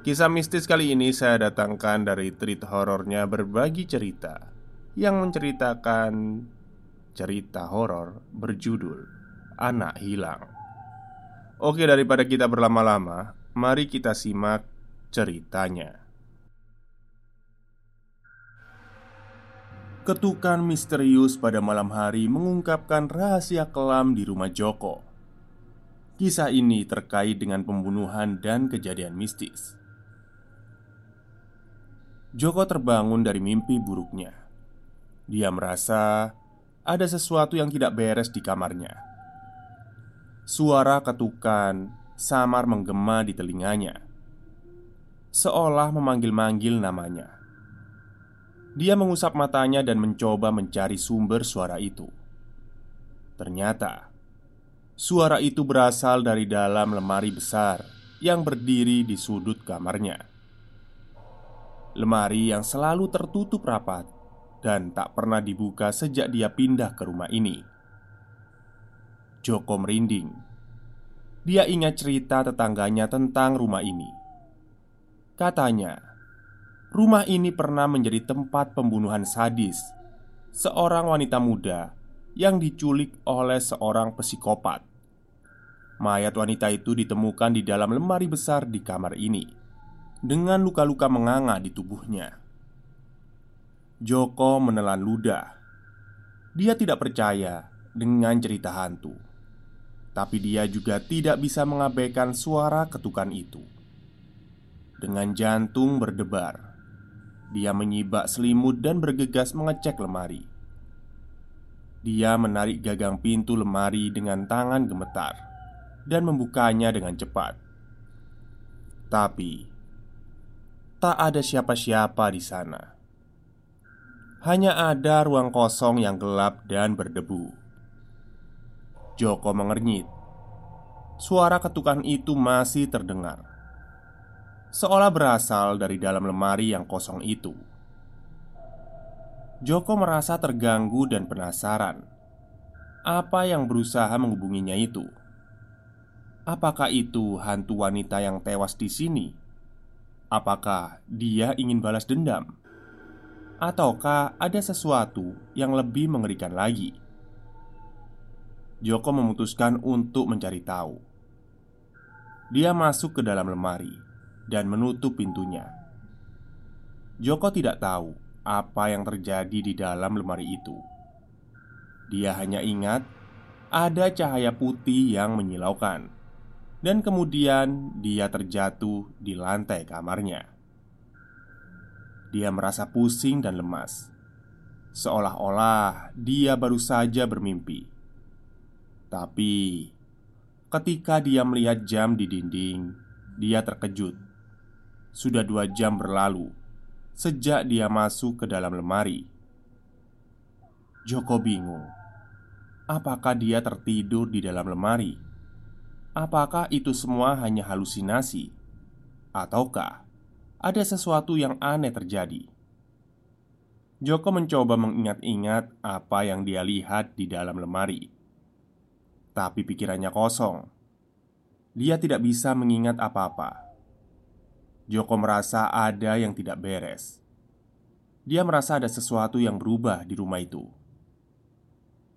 Kisah mistis kali ini saya datangkan dari treat horornya berbagi cerita Yang menceritakan cerita horor berjudul Anak Hilang. Oke daripada kita berlama-lama Mari kita simak ceritanya. Ketukan misterius pada malam hari mengungkapkan rahasia kelam di rumah Joko. Kisah ini terkait dengan pembunuhan dan kejadian mistis Joko terbangun dari mimpi buruknya. Dia merasa ada sesuatu yang tidak beres di kamarnya. Suara ketukan samar menggema di telinganya, seolah memanggil-manggil namanya. Dia mengusap matanya dan mencoba mencari sumber suara itu. Ternyata suara itu berasal dari dalam lemari besar yang berdiri di sudut kamarnya. Lemari yang selalu tertutup rapat dan tak pernah dibuka sejak dia pindah ke rumah ini. Joko merinding. Dia ingat cerita tetangganya tentang rumah ini. Katanya, rumah ini pernah menjadi tempat pembunuhan sadis seorang wanita muda yang diculik oleh seorang psikopat. Mayat wanita itu ditemukan di dalam lemari besar di kamar ini dengan luka-luka menganga di tubuhnya. Joko menelan ludah. Dia tidak percaya dengan cerita hantu, tapi dia juga tidak bisa mengabaikan suara ketukan itu. Dengan jantung berdebar, dia menyibak selimut dan bergegas mengecek lemari. Dia menarik gagang pintu lemari dengan tangan gemetar dan membukanya dengan cepat. Tapi tak ada siapa-siapa di sana. Hanya ada ruang kosong yang gelap dan berdebu. Joko mengernyit. Suara ketukan itu masih terdengar, seolah berasal dari dalam lemari yang kosong itu. Joko merasa terganggu dan penasaran. Apa yang berusaha menghubunginya itu? Apakah itu hantu wanita yang tewas di sini? Apakah dia ingin balas dendam? Ataukah ada sesuatu yang lebih mengerikan lagi? Joko memutuskan untuk mencari tahu. Dia masuk ke dalam lemari dan menutup pintunya. Joko tidak tahu apa yang terjadi di dalam lemari itu. Dia hanya ingat ada cahaya putih yang menyilaukan dan kemudian dia terjatuh di lantai kamarnya. Dia merasa pusing dan lemas, seolah-olah dia baru saja bermimpi. Tapi ketika dia melihat jam di dinding, dia terkejut. Sudah dua jam berlalu sejak dia masuk ke dalam lemari. Joko bingung, apakah dia tertidur di dalam lemari? Apakah itu semua hanya halusinasi, ataukah ada sesuatu yang aneh terjadi? Joko mencoba mengingat-ingat apa yang dia lihat di dalam lemari, tapi pikirannya kosong. Dia tidak bisa mengingat apa-apa. Joko merasa ada yang tidak beres. Dia merasa ada sesuatu yang berubah di rumah itu.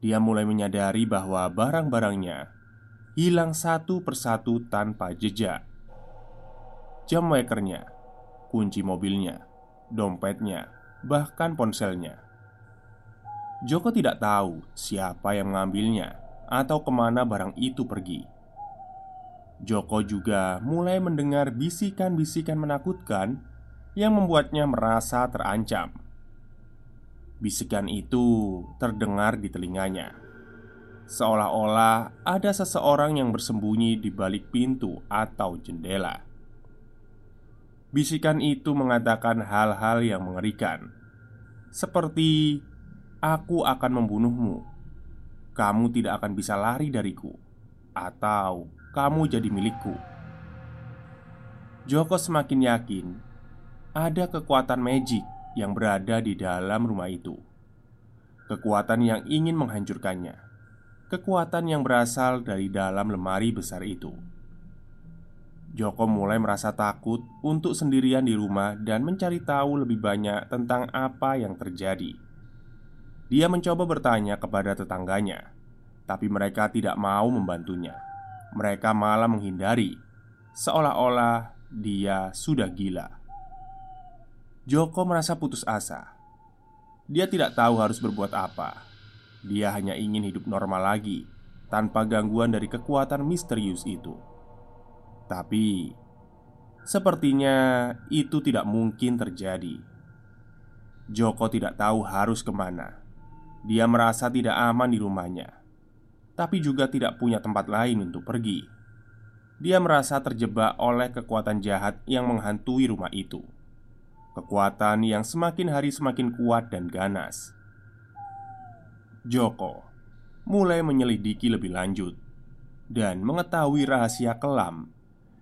Dia mulai menyadari bahwa barang-barangnya hilang satu persatu tanpa jejak. Jam wakernya, kunci mobilnya, dompetnya, bahkan ponselnya. Joko tidak tahu siapa yang mengambilnya atau ke mana barang itu pergi. Joko juga mulai mendengar bisikan-bisikan menakutkan yang membuatnya merasa terancam. Bisikan itu terdengar di telinganya Seolah-olah ada seseorang yang bersembunyi di balik pintu atau jendela. Bisikan itu mengatakan hal-hal yang mengerikan, seperti "Aku akan membunuhmu, kamu tidak akan bisa lari dariku, atau kamu jadi milikku." Joko semakin yakin ada kekuatan magic yang berada di dalam rumah itu. Kekuatan yang ingin menghancurkannya, kekuatan yang berasal dari dalam lemari besar itu. Joko mulai merasa takut untuk sendirian di rumah dan mencari tahu lebih banyak tentang apa yang terjadi. Dia mencoba bertanya kepada tetangganya, tapi mereka tidak mau membantunya. Mereka malah menghindari, seolah-olah dia sudah gila. Joko merasa putus asa. Dia tidak tahu harus berbuat apa. Dia hanya ingin hidup normal lagi tanpa gangguan dari kekuatan misterius itu. Tapi sepertinya itu tidak mungkin terjadi. Joko tidak tahu harus ke mana. Dia merasa tidak aman di rumahnya, tapi juga tidak punya tempat lain untuk pergi. Dia merasa terjebak oleh kekuatan jahat yang menghantui rumah itu. Kekuatan yang semakin hari semakin kuat dan ganas. Joko mulai menyelidiki lebih lanjut dan mengetahui rahasia kelam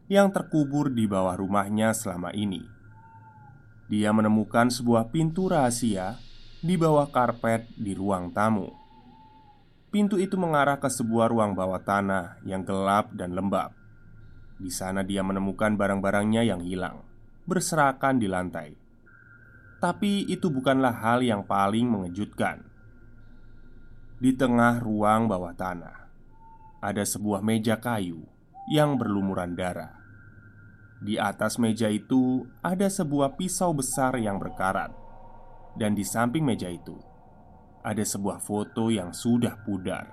yang terkubur di bawah rumahnya selama ini. Dia menemukan sebuah pintu rahasia di bawah karpet di ruang tamu. Pintu itu mengarah ke sebuah ruang bawah tanah yang gelap dan lembab. Di sana dia menemukan barang-barangnya yang hilang, berserakan di lantai. Tapi itu bukanlah hal yang paling mengejutkan. Di tengah ruang bawah tanah, ada sebuah meja kayu yang berlumuran darah. Di atas meja itu ada sebuah pisau besar yang berkarat, dan di samping meja itu ada sebuah foto yang sudah pudar.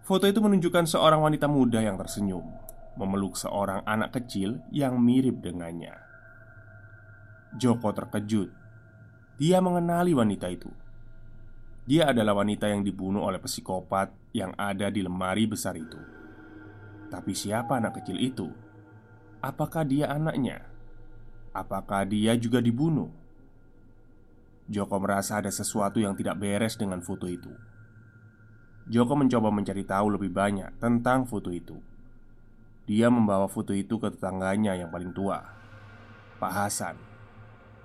Foto itu menunjukkan seorang wanita muda yang tersenyum, memeluk seorang anak kecil yang mirip dengannya. Joko terkejut. Dia mengenali wanita itu. Dia adalah wanita yang dibunuh oleh psikopat yang ada di lemari besar itu. Tapi siapa anak kecil itu? Apakah dia anaknya? Apakah dia juga dibunuh? Joko merasa ada sesuatu yang tidak beres dengan foto itu. Joko mencoba mencari tahu lebih banyak tentang foto itu. Dia membawa foto itu ke tetangganya yang paling tua, Pak Hasan.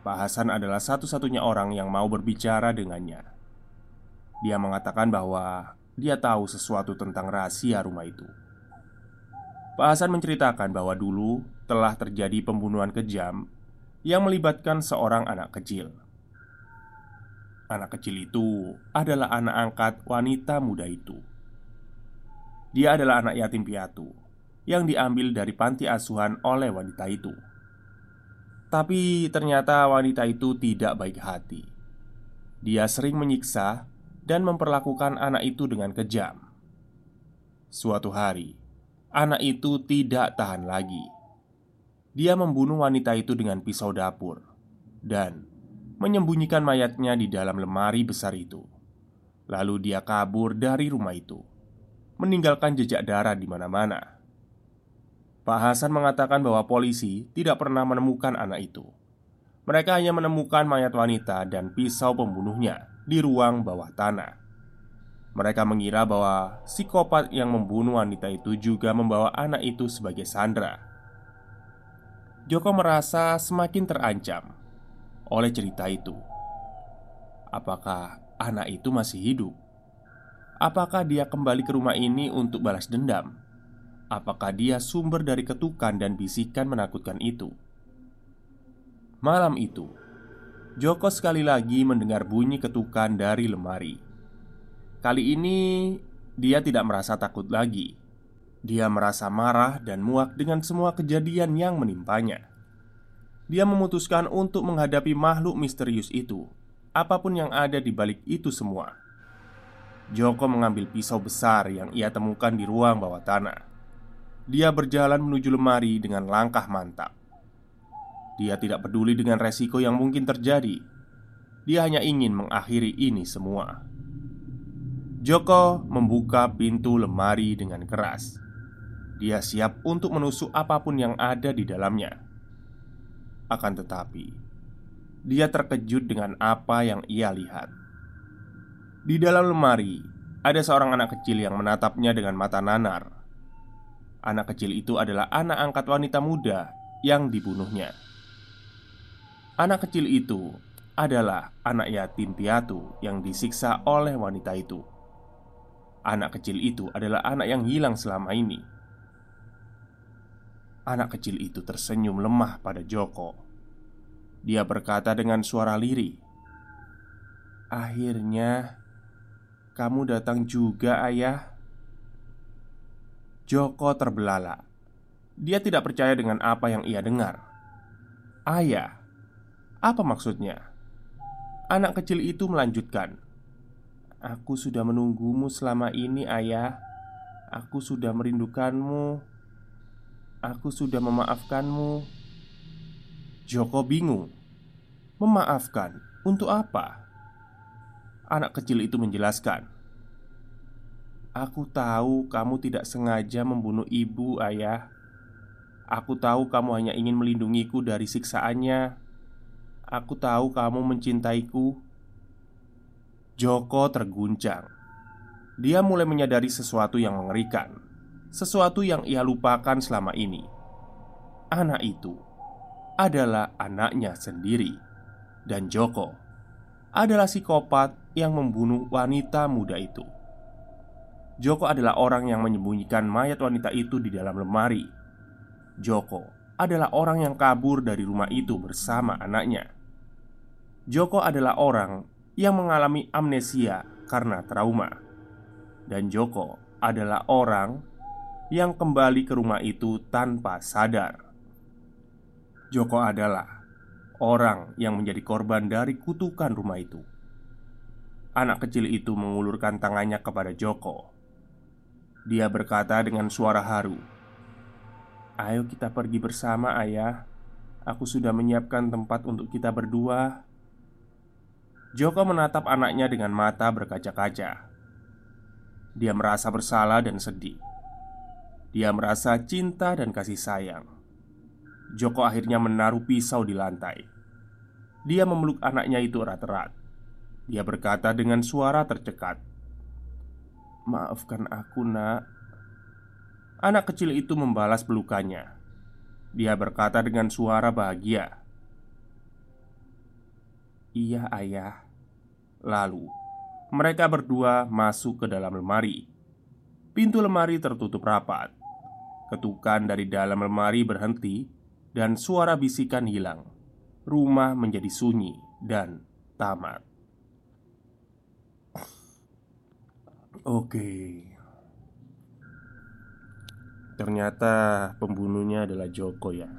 Pak Hasan adalah satu-satunya orang yang mau berbicara dengannya. Dia mengatakan bahwa dia tahu sesuatu tentang rahasia rumah itu. Pak Hasan menceritakan bahwa dulu telah terjadi pembunuhan kejam yang melibatkan seorang anak kecil. Anak kecil itu adalah anak angkat wanita muda itu. Dia adalah anak yatim piatu yang diambil dari panti asuhan oleh wanita itu. Tapi ternyata wanita itu tidak baik hati. Dia sering menyiksa dan memperlakukan anak itu dengan kejam. Suatu hari, Anak itu tidak tahan lagi. Dia membunuh wanita itu dengan pisau dapur dan menyembunyikan mayatnya di dalam lemari besar itu. Lalu dia kabur dari rumah itu, meninggalkan jejak darah di mana-mana. Pak Hasan mengatakan bahwa polisi tidak pernah menemukan anak itu. Mereka hanya menemukan mayat wanita dan pisau pembunuhnya di ruang bawah tanah. Mereka mengira bahwa psikopat yang membunuh wanita itu juga membawa anak itu sebagai sandera. Joko merasa semakin terancam oleh cerita itu. Apakah anak itu masih hidup? Apakah dia kembali ke rumah ini untuk balas dendam? Apakah dia sumber dari ketukan dan bisikan menakutkan itu? Malam itu, Joko sekali lagi mendengar bunyi ketukan dari lemari. Kali ini dia tidak merasa takut lagi. Dia merasa marah dan muak dengan semua kejadian yang menimpanya. Dia memutuskan untuk menghadapi makhluk misterius itu, apa pun yang ada di balik itu semua. Joko mengambil pisau besar yang ia temukan di ruang bawah tanah. Dia berjalan menuju lemari dengan langkah mantap. Dia tidak peduli dengan resiko yang mungkin terjadi. Dia hanya ingin mengakhiri ini semua. Joko membuka pintu lemari dengan keras. Dia siap untuk menusuk apa pun yang ada di dalamnya. Akan tetapi, dia terkejut dengan apa yang ia lihat. Di dalam lemari ada seorang anak kecil yang menatapnya dengan mata nanar. Anak kecil itu adalah anak angkat wanita muda yang dibunuhnya. Anak kecil itu adalah anak yatim piatu yang disiksa oleh wanita itu. Anak kecil itu adalah anak yang hilang selama ini. Anak kecil itu tersenyum lemah pada Joko. Dia berkata dengan suara lirih, "Akhirnya kamu datang juga, Ayah." Joko terbelalak. Dia tidak percaya dengan apa yang ia dengar. "Ayah, apa maksudnya?" Anak kecil itu melanjutkan, "Aku sudah menunggumu selama ini, Ayah. Aku sudah merindukanmu. Aku sudah memaafkanmu." Joko bingung. Memaafkan untuk apa? Anak kecil itu menjelaskan, "Aku tahu kamu tidak sengaja membunuh ibu, Ayah. Aku tahu kamu hanya ingin melindungiku dari siksaannya." Aku tahu kamu mencintaiku. Joko terguncang. Dia mulai menyadari sesuatu yang mengerikan, sesuatu yang ia lupakan selama ini. Anak itu adalah anaknya sendiri, dan Joko adalah psikopat yang membunuh wanita muda itu. Joko adalah orang yang menyembunyikan mayat wanita itu di dalam lemari. Joko adalah orang yang kabur dari rumah itu bersama anaknya. Joko adalah orang yang mengalami amnesia karena trauma, dan Joko adalah orang yang kembali ke rumah itu tanpa sadar. Joko adalah orang yang menjadi korban dari kutukan rumah itu. Anak kecil itu mengulurkan tangannya kepada Joko. Dia berkata dengan suara haru, "Ayo kita pergi bersama, Ayah. Aku sudah menyiapkan tempat untuk kita berdua." Joko menatap anaknya dengan mata berkaca-kaca. Dia merasa bersalah dan sedih. Dia merasa cinta dan kasih sayang. Joko akhirnya menaruh pisau di lantai. Dia memeluk anaknya itu erat-erat. Dia berkata dengan suara tercekat, "Maafkan aku, Nak." Anak kecil itu membalas pelukannya. Dia berkata dengan suara bahagia, Iya, ayah. Lalu mereka berdua masuk ke dalam lemari. Pintu lemari tertutup rapat. Ketukan dari dalam lemari berhenti, dan suara bisikan hilang. Rumah menjadi sunyi dan tamat. Oke, ternyata pembunuhnya adalah Joko, ya.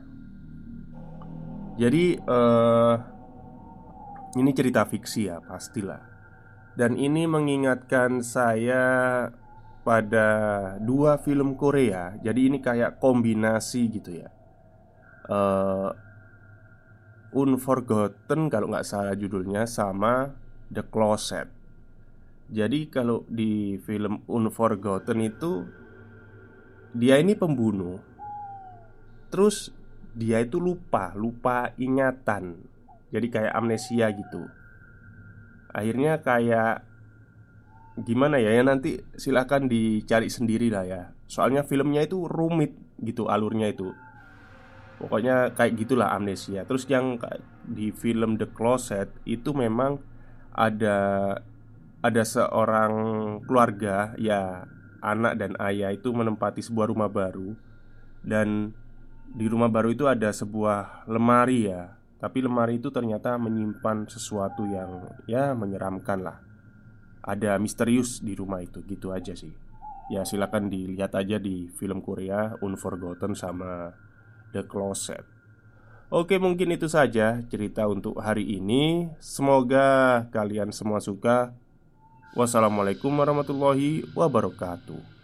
Jadi, eh ini cerita fiksi ya, pastilah. Dan ini mengingatkan saya pada dua film Korea. Jadi ini kayak kombinasi gitu ya. Uh, Unforgotten kalau nggak salah judulnya sama The Closet. Jadi kalau di film Unforgotten itu dia ini pembunuh. Terus dia itu lupa, lupa ingatan jadi kayak amnesia gitu. Akhirnya kayak Gimana ya, ya nanti silahkan dicari sendiri lah ya. Soalnya filmnya itu rumit gitu alurnya itu. Pokoknya kayak gitulah amnesia. Terus yang di film The Closet Itu memang ada Ada seorang keluarga Ya anak dan ayah itu menempati sebuah rumah baru. Dan di rumah baru itu ada sebuah lemari ya tapi lemari itu ternyata menyimpan sesuatu yang ya menyeramkan lah. Ada misterius di rumah itu gitu aja sih. Ya silakan dilihat aja di film Korea Unforgotten sama The Closet. Oke mungkin itu saja cerita untuk hari ini. Semoga kalian semua suka. Wassalamualaikum warahmatullahi wabarakatuh